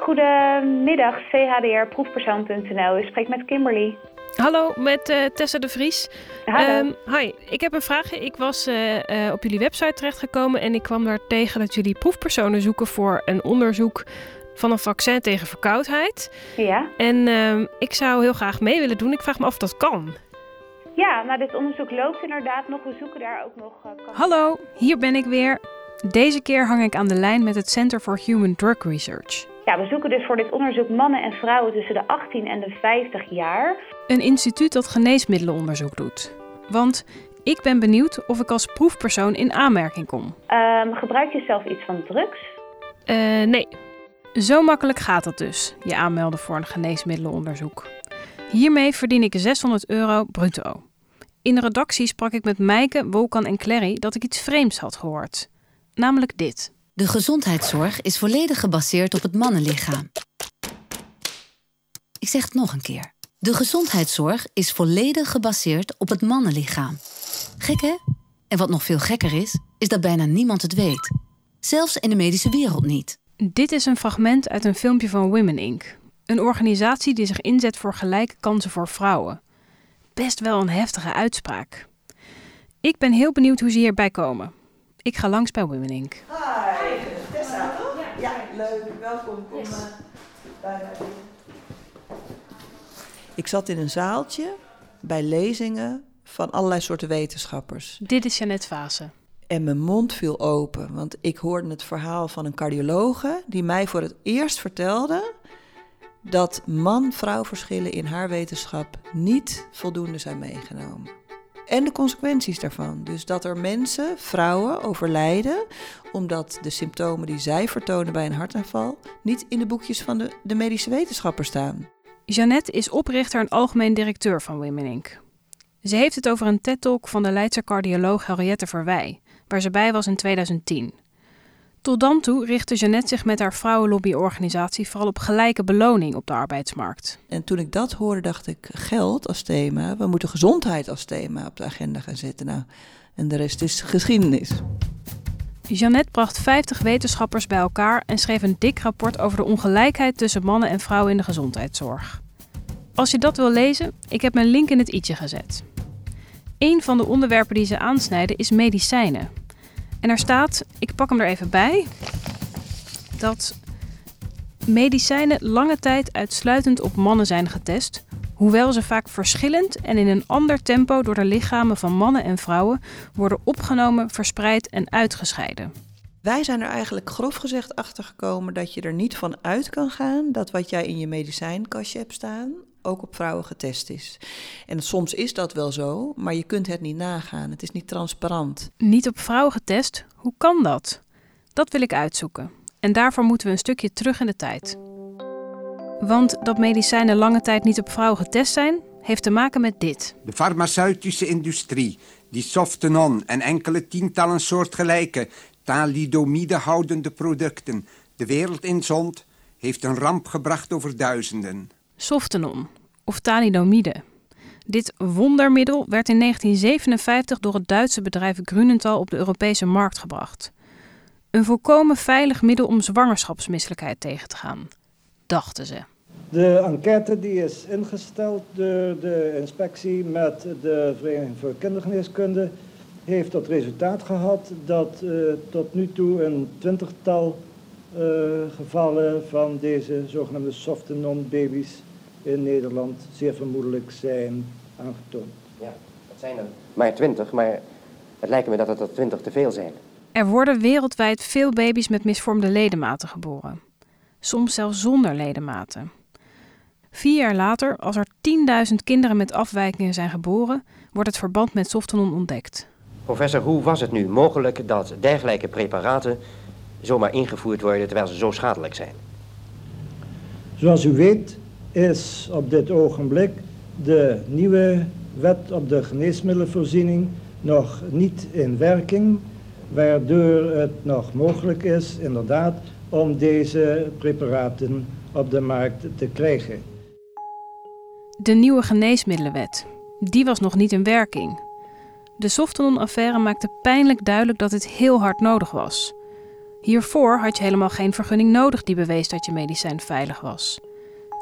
Goedemiddag, CHDR proefpersoon.nl. U spreekt met Kimberly. Hallo, met uh, Tessa de Vries. Hallo. Um, hi, ik heb een vraag. Ik was uh, uh, op jullie website terechtgekomen en ik kwam daar tegen dat jullie proefpersonen zoeken voor een onderzoek van een vaccin tegen verkoudheid. Ja. En ehm, ik zou heel graag mee willen doen. Ik vraag me af of dat kan. Ja, nou dit onderzoek loopt inderdaad nog. We zoeken daar ook nog... Hallo, hier ben ik weer. Deze keer hang ik aan de lijn met het Center for Human Drug Research. Ja, we zoeken dus voor dit onderzoek mannen en vrouwen tussen de 18 en de 50 jaar. Een instituut dat geneesmiddelenonderzoek doet. Want ik ben benieuwd of ik als proefpersoon in aanmerking kom. Um, gebruik je zelf iets van drugs? Uh, nee. Zo makkelijk gaat het dus, je aanmelden voor een geneesmiddelenonderzoek. Hiermee verdien ik 600 euro bruto. In de redactie sprak ik met Meike, Wolkan en Clary dat ik iets vreemds had gehoord. Namelijk dit. De gezondheidszorg is volledig gebaseerd op het mannenlichaam. Ik zeg het nog een keer. De gezondheidszorg is volledig gebaseerd op het mannenlichaam. Gek hè? En wat nog veel gekker is, is dat bijna niemand het weet. Zelfs in de medische wereld niet. Dit is een fragment uit een filmpje van Women Inc. Een organisatie die zich inzet voor gelijke kansen voor vrouwen. Best wel een heftige uitspraak. Ik ben heel benieuwd hoe ze hierbij komen. Ik ga langs bij Women Inc. Hi, Tessa, toch? Ja, leuk. Welkom. Kom yes. bij mij. Ik zat in een zaaltje bij lezingen van allerlei soorten wetenschappers. Dit is Janet Vase. En mijn mond viel open, want ik hoorde het verhaal van een cardiologe die mij voor het eerst vertelde dat man-vrouw verschillen in haar wetenschap niet voldoende zijn meegenomen. En de consequenties daarvan. Dus dat er mensen, vrouwen, overlijden omdat de symptomen die zij vertonen bij een hartaanval niet in de boekjes van de, medische wetenschappers staan. Jeannette is oprichter en algemeen directeur van Women Inc. Ze heeft het over een TED-talk van de Leidse cardioloog Henriette Verwij, waar ze bij was in 2010. Tot dan toe richtte Jeannette zich met haar vrouwenlobbyorganisatie vooral op gelijke beloning op de arbeidsmarkt. En toen ik dat hoorde, dacht ik: geld als thema, we moeten gezondheid als thema op de agenda gaan zetten. Nou, en de rest is geschiedenis. Jeannette bracht 50 wetenschappers bij elkaar en schreef een dik rapport over de ongelijkheid tussen mannen en vrouwen in de gezondheidszorg. Als je dat wil lezen, ik heb mijn link in het i'tje gezet. Een van de onderwerpen die ze aansnijden is medicijnen. En er staat, ik pak hem er even bij, dat medicijnen lange tijd uitsluitend op mannen zijn getest, hoewel ze vaak verschillend en in een ander tempo door de lichamen van mannen en vrouwen worden opgenomen, verspreid en uitgescheiden. Wij zijn er eigenlijk grof gezegd achter gekomen dat je er niet van uit kan gaan dat wat jij in je medicijnkastje hebt staan ook op vrouwen getest is. En soms is dat wel zo, maar je kunt het niet nagaan. Het is niet transparant. Niet op vrouwen getest? Hoe kan dat? Dat wil ik uitzoeken. En daarvoor moeten we een stukje terug in de tijd. Want dat medicijnen lange tijd niet op vrouwen getest zijn, heeft te maken met dit. De farmaceutische industrie, die Softenon en enkele tientallen soortgelijke thalidomide houdende producten de wereld inzond, heeft een ramp gebracht over duizenden. Softenon, of thalidomide. Dit wondermiddel werd in 1957 door het Duitse bedrijf Grunenthal op de Europese markt gebracht. Een volkomen veilig middel om zwangerschapsmisselijkheid tegen te gaan, dachten ze. De enquête die is ingesteld door de inspectie met de Vereniging voor Kindergeneeskunde heeft tot resultaat gehad dat uh, tot nu toe een twintigtal uh, gevallen van deze zogenaamde softenon-baby's in Nederland zeer vermoedelijk zijn aangetoond. Ja, dat zijn er maar twintig, maar het lijkt me dat het er twintig te veel zijn. Er worden wereldwijd veel baby's met misvormde ledematen geboren. Soms zelfs zonder ledematen. Vier jaar later, als er 10.000 kinderen met afwijkingen zijn geboren, wordt het verband met Softenon ontdekt. Professor, hoe was het nu mogelijk dat dergelijke preparaten zomaar ingevoerd worden terwijl ze zo schadelijk zijn? Zoals u weet is op dit ogenblik de nieuwe wet op de geneesmiddelenvoorziening nog niet in werking, waardoor het nog mogelijk is inderdaad om deze preparaten op de markt te krijgen. De nieuwe geneesmiddelenwet, die was nog niet in werking. De Softenon-affaire maakte pijnlijk duidelijk dat het heel hard nodig was. Hiervoor had je helemaal geen vergunning nodig die bewees dat je medicijn veilig was.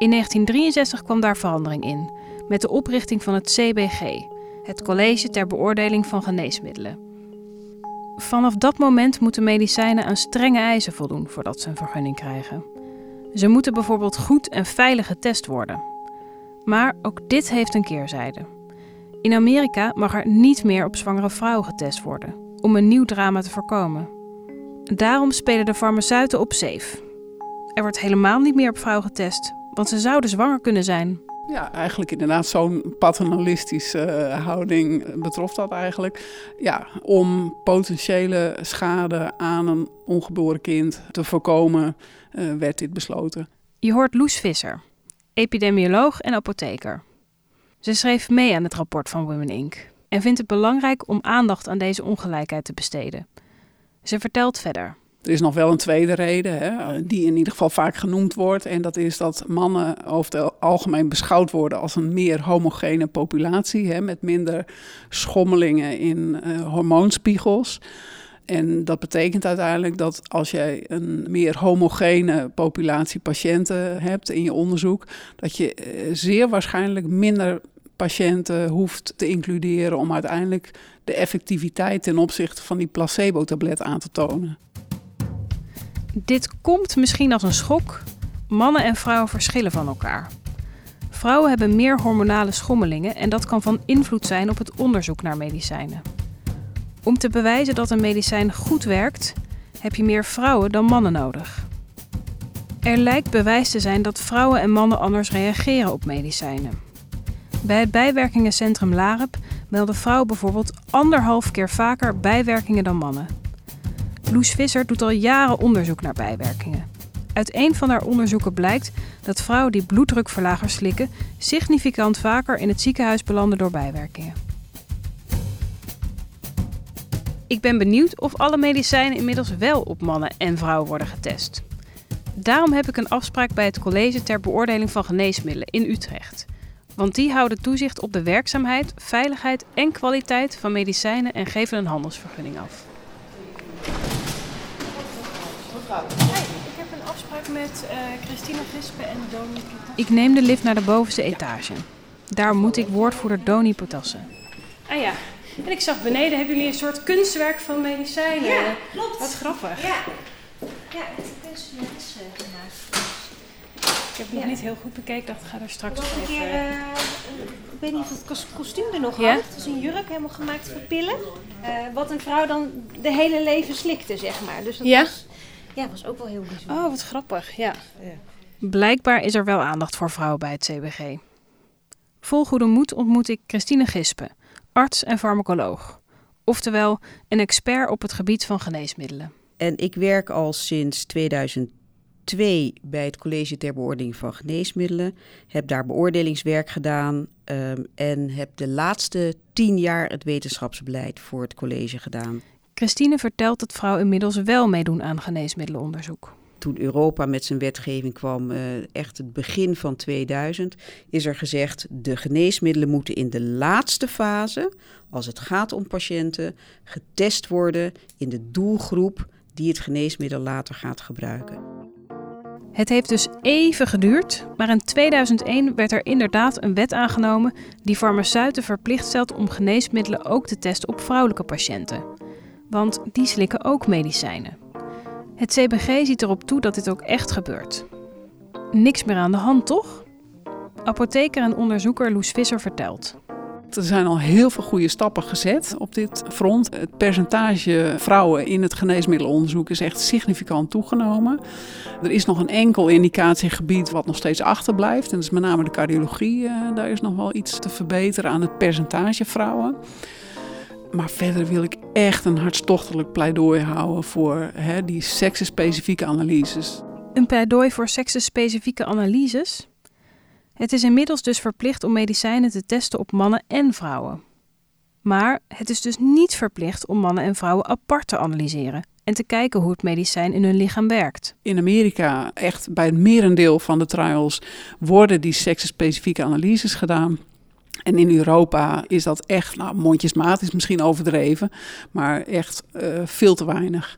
In 1963 kwam daar verandering in, met de oprichting van het CBG, het College ter Beoordeling van Geneesmiddelen. Vanaf dat moment moeten medicijnen aan strenge eisen voldoen voordat ze een vergunning krijgen. Ze moeten bijvoorbeeld goed en veilig getest worden. Maar ook dit heeft een keerzijde. In Amerika mag er niet meer op zwangere vrouwen getest worden, om een nieuw drama te voorkomen. Daarom spelen de farmaceuten op safe. Er wordt helemaal niet meer op vrouwen getest, want ze zouden zwanger kunnen zijn. Ja, eigenlijk inderdaad zo'n paternalistische uh, houding betrof dat eigenlijk. Ja, om potentiële schade aan een ongeboren kind te voorkomen, uh, werd dit besloten. Je hoort Loes Visser, epidemioloog en apotheker. Ze schreef mee aan het rapport van Women Inc. en vindt het belangrijk om aandacht aan deze ongelijkheid te besteden. Ze vertelt verder. Er is nog wel een tweede reden, hè, die in ieder geval vaak genoemd wordt. En dat is dat mannen over het algemeen beschouwd worden als een meer homogene populatie. Hè, met minder schommelingen in uh, hormoonspiegels. En dat betekent uiteindelijk dat als jij een meer homogene populatie patiënten hebt in je onderzoek, dat je uh, zeer waarschijnlijk minder patiënten hoeft te includeren om uiteindelijk de effectiviteit ten opzichte van die placebo-tablet aan te tonen. Dit komt misschien als een schok. Mannen en vrouwen verschillen van elkaar. Vrouwen hebben meer hormonale schommelingen en dat kan van invloed zijn op het onderzoek naar medicijnen. Om te bewijzen dat een medicijn goed werkt, heb je meer vrouwen dan mannen nodig. Er lijkt bewijs te zijn dat vrouwen en mannen anders reageren op medicijnen. Bij het bijwerkingencentrum LAREP melden vrouwen bijvoorbeeld anderhalf keer vaker bijwerkingen dan mannen. Loes Visser doet al jaren onderzoek naar bijwerkingen. Uit een van haar onderzoeken blijkt dat vrouwen die bloeddrukverlagers slikken significant vaker in het ziekenhuis belanden door bijwerkingen. Ik ben benieuwd of alle medicijnen inmiddels wel op mannen en vrouwen worden getest. Daarom heb ik een afspraak bij het College ter Beoordeling van Geneesmiddelen in Utrecht. Want die houden toezicht op de werkzaamheid, veiligheid en kwaliteit van medicijnen en geven een handelsvergunning af. Ik heb een afspraak met uh, Christina Gispe en Doni Ik neem de lift naar de bovenste etage. Daar moet ik woordvoerder Doni Potassen. Ah ja, en ik zag beneden hebben jullie een soort kunstwerk van medicijnen. Ja, klopt. Wat grappig. Ja, ja het kunstwerk is uh, gemaakt. Ik heb het nog niet heel goed bekeken, dacht ik ga er straks nog even... Keer, uh, ik weet niet of het kostuum er nog ja? hangt. Het is een jurk, helemaal gemaakt van pillen. Uh, wat een vrouw dan de hele leven slikte, zeg maar. Dus dat ja? was, ja, was ook wel heel bijzonder. Oh, wat grappig, ja. ja. Blijkbaar is er wel aandacht voor vrouwen bij het CBG. Vol goede moed ontmoet ik Christine Gispen, arts en farmacoloog. Oftewel een expert op het gebied van geneesmiddelen. En ik werk al sinds 2002 bij het College ter Beoordeling van Geneesmiddelen. Heb daar beoordelingswerk gedaan um, en heb de laatste tien jaar het wetenschapsbeleid voor het college gedaan. Christine vertelt dat vrouwen inmiddels wel meedoen aan geneesmiddelenonderzoek. Toen Europa met zijn wetgeving kwam, uh, echt het begin van 2000, is er gezegd: de geneesmiddelen moeten in de laatste fase, als het gaat om patiënten, getest worden in de doelgroep die het geneesmiddel later gaat gebruiken. Het heeft dus even geduurd, maar in 2001 werd er inderdaad een wet aangenomen die farmaceuten verplicht stelt om geneesmiddelen ook te testen op vrouwelijke patiënten. Want die slikken ook medicijnen. Het CBG ziet erop toe dat dit ook echt gebeurt. Niks meer aan de hand, toch? Apotheker en onderzoeker Loes Visser vertelt. Er zijn al heel veel goede stappen gezet op dit front. Het percentage vrouwen in het geneesmiddelenonderzoek is echt significant toegenomen. Er is nog een enkel indicatiegebied wat nog steeds achterblijft. En dat is met name de cardiologie. Uh, daar is nog wel iets te verbeteren aan het percentage vrouwen. Maar verder wil ik echt een hartstochtelijk pleidooi houden voor hè, die seksenspecifieke analyses. Een pleidooi voor seksenspecifieke analyses? Het is inmiddels dus verplicht om medicijnen te testen op mannen en vrouwen. Maar het is dus niet verplicht om mannen en vrouwen apart te analyseren en te kijken hoe het medicijn in hun lichaam werkt. In Amerika, echt bij het merendeel van de trials, worden die seksspecifieke analyses gedaan. En in Europa is dat echt, nou, mondjesmaat is misschien overdreven, maar echt uh, veel te weinig.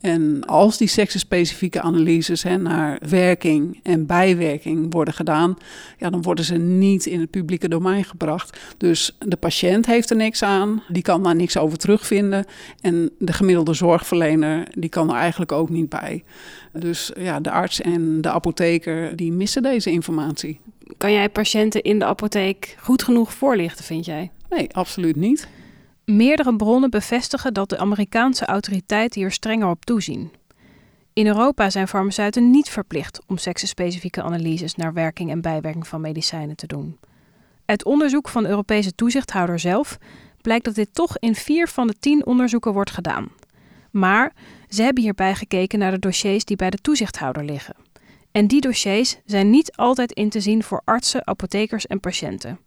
En als die seksenspecifieke analyses hè, naar werking en bijwerking worden gedaan, ja, dan worden ze niet in het publieke domein gebracht. Dus de patiënt heeft er niks aan, die kan daar niks over terugvinden. En de gemiddelde zorgverlener, die kan er eigenlijk ook niet bij. Dus ja, de arts en de apotheker, die missen deze informatie. Kan jij patiënten in de apotheek goed genoeg voorlichten, vind jij? Nee, absoluut niet. Meerdere bronnen bevestigen dat de Amerikaanse autoriteiten hier strenger op toezien. In Europa zijn farmaceuten niet verplicht om seksenspecifieke analyses naar werking en bijwerking van medicijnen te doen. Uit onderzoek van de Europese toezichthouder zelf blijkt dat dit toch in vier van de tien onderzoeken wordt gedaan. Maar ze hebben hierbij gekeken naar de dossiers die bij de toezichthouder liggen. En die dossiers zijn niet altijd in te zien voor artsen, apothekers en patiënten.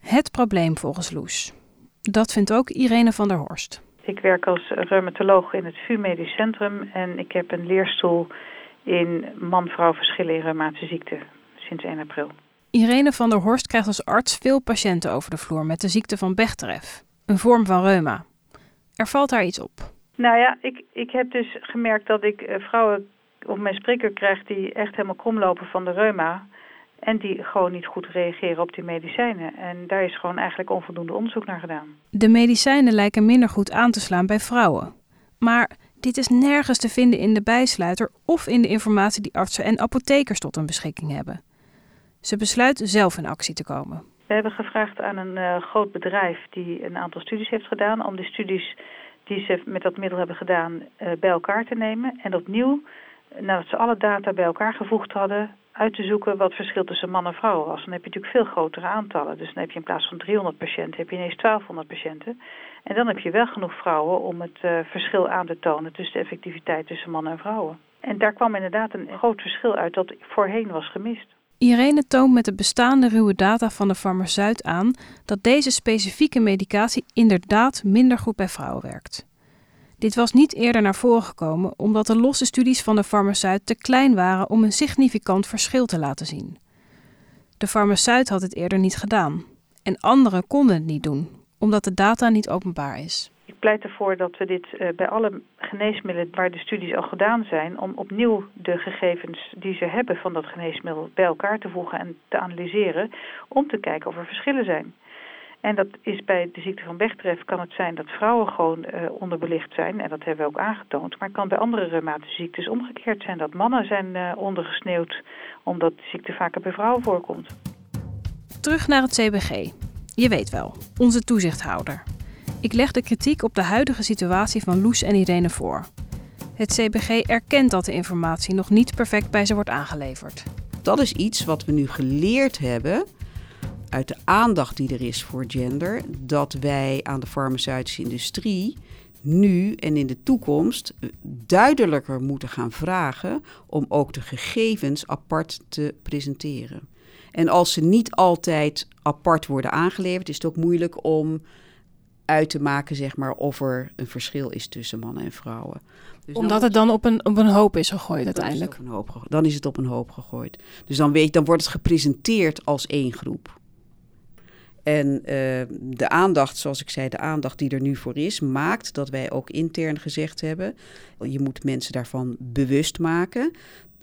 Het probleem volgens Loes. Dat vindt ook Irene van der Horst. Ik werk als reumatoloog in het VU Medisch Centrum en ik heb een leerstoel in man-vrouw verschillen in reumatische ziekte sinds 1 april. Irene van der Horst krijgt als arts veel patiënten over de vloer met de ziekte van Bechterew, een vorm van reuma. Er valt daar iets op. Nou ja, ik, ik heb dus gemerkt dat ik eh, vrouwen op mijn spreker krijg die echt helemaal kromlopen van de reuma. En die gewoon niet goed reageren op die medicijnen. En daar is gewoon eigenlijk onvoldoende onderzoek naar gedaan. De medicijnen lijken minder goed aan te slaan bij vrouwen. Maar dit is nergens te vinden in de bijsluiter of in de informatie die artsen en apothekers tot hun beschikking hebben. Ze besluit zelf in actie te komen. We hebben gevraagd aan een uh, groot bedrijf die een aantal studies heeft gedaan om de studies die ze met dat middel hebben gedaan uh, bij elkaar te nemen en opnieuw nadat ze alle data bij elkaar gevoegd hadden, uit te zoeken wat het verschil tussen man en vrouw was. Dan heb je natuurlijk veel grotere aantallen. Dus dan heb je in plaats van 300 patiënten, heb je ineens 1200 patiënten. En dan heb je wel genoeg vrouwen om het uh, verschil aan te tonen tussen de effectiviteit tussen mannen en vrouwen. En daar kwam inderdaad een groot verschil uit dat voorheen was gemist. Irene toont met de bestaande ruwe data van de farmaceut aan dat deze specifieke medicatie inderdaad minder goed bij vrouwen werkt. Dit was niet eerder naar voren gekomen omdat de losse studies van de farmaceut te klein waren om een significant verschil te laten zien. De farmaceut had het eerder niet gedaan en anderen konden het niet doen omdat de data niet openbaar is. Ik pleit ervoor dat we dit uh, bij alle geneesmiddelen waar de studies al gedaan zijn, om opnieuw de gegevens die ze hebben van dat geneesmiddel bij elkaar te voegen en te analyseren, om te kijken of er verschillen zijn. En dat is bij de ziekte van Bechterew kan het zijn dat vrouwen gewoon uh, onderbelicht zijn. En dat hebben we ook aangetoond. Maar het kan bij andere reumatische ziektes omgekeerd zijn dat mannen zijn uh, ondergesneeuwd. Omdat de ziekte vaker bij vrouwen voorkomt. Terug naar het CBG. Je weet wel, onze toezichthouder. Ik leg de kritiek op de huidige situatie van Loes en Irene voor. Het CBG erkent dat de informatie nog niet perfect bij ze wordt aangeleverd. Dat is iets wat we nu geleerd hebben uit de aandacht die er is voor gender, dat wij aan de farmaceutische industrie nu en in de toekomst duidelijker moeten gaan vragen om ook de gegevens apart te presenteren. En als ze niet altijd apart worden aangeleverd, is het ook moeilijk om uit te maken, zeg maar, of er een verschil is tussen mannen en vrouwen. Dus Omdat het dan op een, op een hoop is gegooid uiteindelijk. Dan is, hoop, dan is het op een hoop gegooid. Dus dan, weet, dan wordt het gepresenteerd als één groep. En uh, de aandacht, zoals ik zei, de aandacht die er nu voor is, maakt dat wij ook intern gezegd hebben: je moet mensen daarvan bewust maken.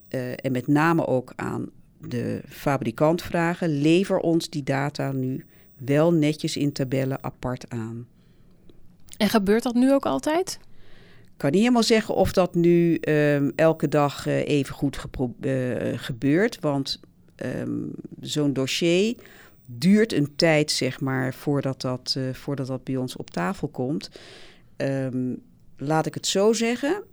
Uh, en met name ook aan de fabrikant vragen: lever ons die data nu wel netjes in tabellen apart aan. En gebeurt dat nu ook altijd? Ik kan niet helemaal zeggen of dat nu um, elke dag uh, even goed gebeurt. Want um, zo'n dossier duurt een tijd, zeg maar, voordat dat, uh, voordat dat bij ons op tafel komt. Um, laat ik het zo zeggen.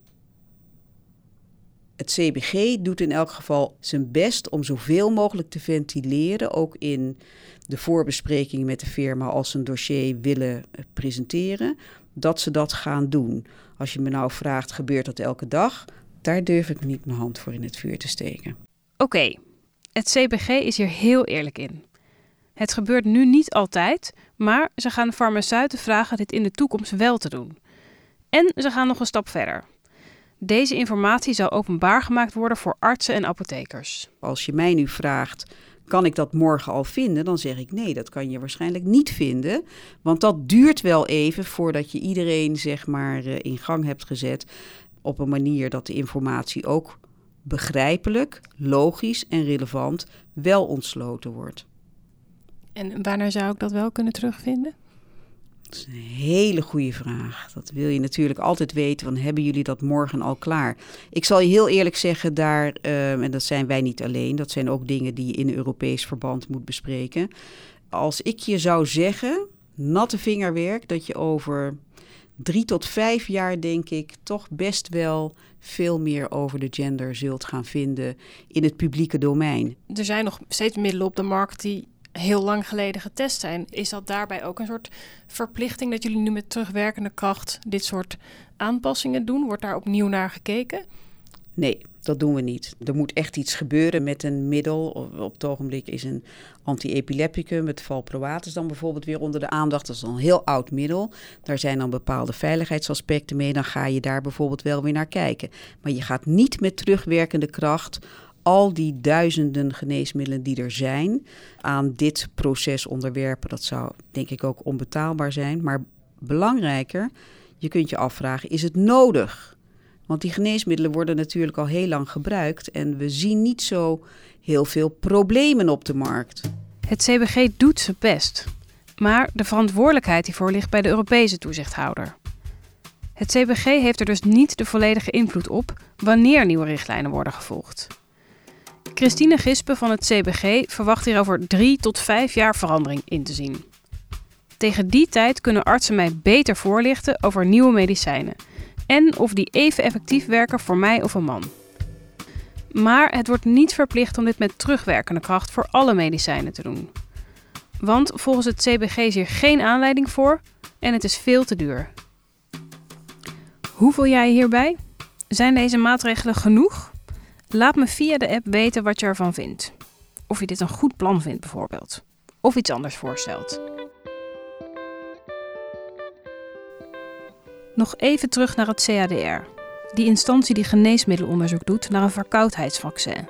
Het CBG doet in elk geval zijn best om zoveel mogelijk te ventileren, ook in de voorbespreking met de firma als ze een dossier willen eh, presenteren, dat ze dat gaan doen. Als je me nou vraagt, gebeurt dat elke dag? Daar durf ik niet mijn hand voor in het vuur te steken. Oké, het CBG is hier heel eerlijk in. Het gebeurt nu niet altijd, maar ze gaan farmaceuten vragen dit in de toekomst wel te doen. En ze gaan nog een stap verder. Deze informatie zal openbaar gemaakt worden voor artsen en apothekers. Als je mij nu vraagt, Kan ik dat morgen al vinden? Dan zeg ik nee, dat kan je waarschijnlijk niet vinden. Want dat duurt wel even voordat je iedereen zeg maar eh, in gang hebt gezet op een manier dat de informatie ook begrijpelijk, logisch en relevant wel ontsloten wordt. En wanneer zou ik dat wel kunnen terugvinden? Dat is een hele goede vraag. Dat wil je natuurlijk altijd weten. Van, hebben jullie dat morgen al klaar? Ik zal je heel eerlijk zeggen, daar, ehm, en dat zijn wij niet alleen, dat zijn ook dingen die je in Europees verband moet bespreken. Als ik je zou zeggen, natte vingerwerk, dat je over drie tot vijf jaar, denk ik, toch best wel veel meer over de gender zult gaan vinden in het publieke domein. Er zijn nog steeds middelen op de markt die heel lang geleden getest zijn. Is dat daarbij ook een soort verplichting dat jullie nu met terugwerkende kracht dit soort aanpassingen doen? Wordt daar opnieuw naar gekeken? Nee, dat doen we niet. Er moet echt iets gebeuren met een middel. Op het ogenblik is een anti-epilepticum, het valproatus dan bijvoorbeeld weer onder de aandacht. Dat is een heel oud middel. Daar zijn dan bepaalde veiligheidsaspecten mee. Dan ga je daar bijvoorbeeld wel weer naar kijken. Maar je gaat niet met terugwerkende kracht al die duizenden geneesmiddelen die er zijn aan dit proces onderwerpen. Dat zou denk ik ook onbetaalbaar zijn. Maar belangrijker, je kunt je afvragen, is het nodig? Want die geneesmiddelen worden natuurlijk al heel lang gebruikt en we zien niet zo heel veel problemen op de markt. Het CBG doet zijn best, maar de verantwoordelijkheid hiervoor ligt bij de Europese toezichthouder. Het CBG heeft er dus niet de volledige invloed op wanneer nieuwe richtlijnen worden gevolgd. Christine Gispen van het CBG verwacht hier over drie tot vijf jaar verandering in te zien. Tegen die tijd kunnen artsen mij beter voorlichten over nieuwe medicijnen en of die even effectief werken voor mij of een man. Maar het wordt niet verplicht om dit met terugwerkende kracht voor alle medicijnen te doen. Want volgens het CBG is hier geen aanleiding voor en het is veel te duur. Hoe voel jij hierbij? Zijn deze maatregelen genoeg? Laat me via de app weten wat je ervan vindt. Of je dit een goed plan vindt bijvoorbeeld. Of iets anders voorstelt. Nog even terug naar het CADR. Die instantie die geneesmiddelonderzoek doet naar een verkoudheidsvaccin.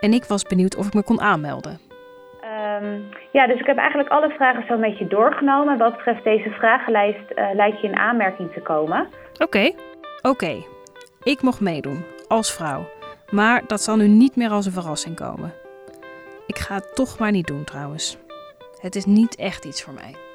En ik was benieuwd of ik me kon aanmelden. Um, ja, dus ik heb eigenlijk alle vragen zo'n beetje doorgenomen. Wat betreft deze vragenlijst uh, lijkt je in aanmerking te komen. Oké, okay. oké. Okay. Ik mocht meedoen, als vrouw. Maar dat zal nu niet meer als een verrassing komen. Ik ga het toch maar niet doen trouwens. Het is niet echt iets voor mij.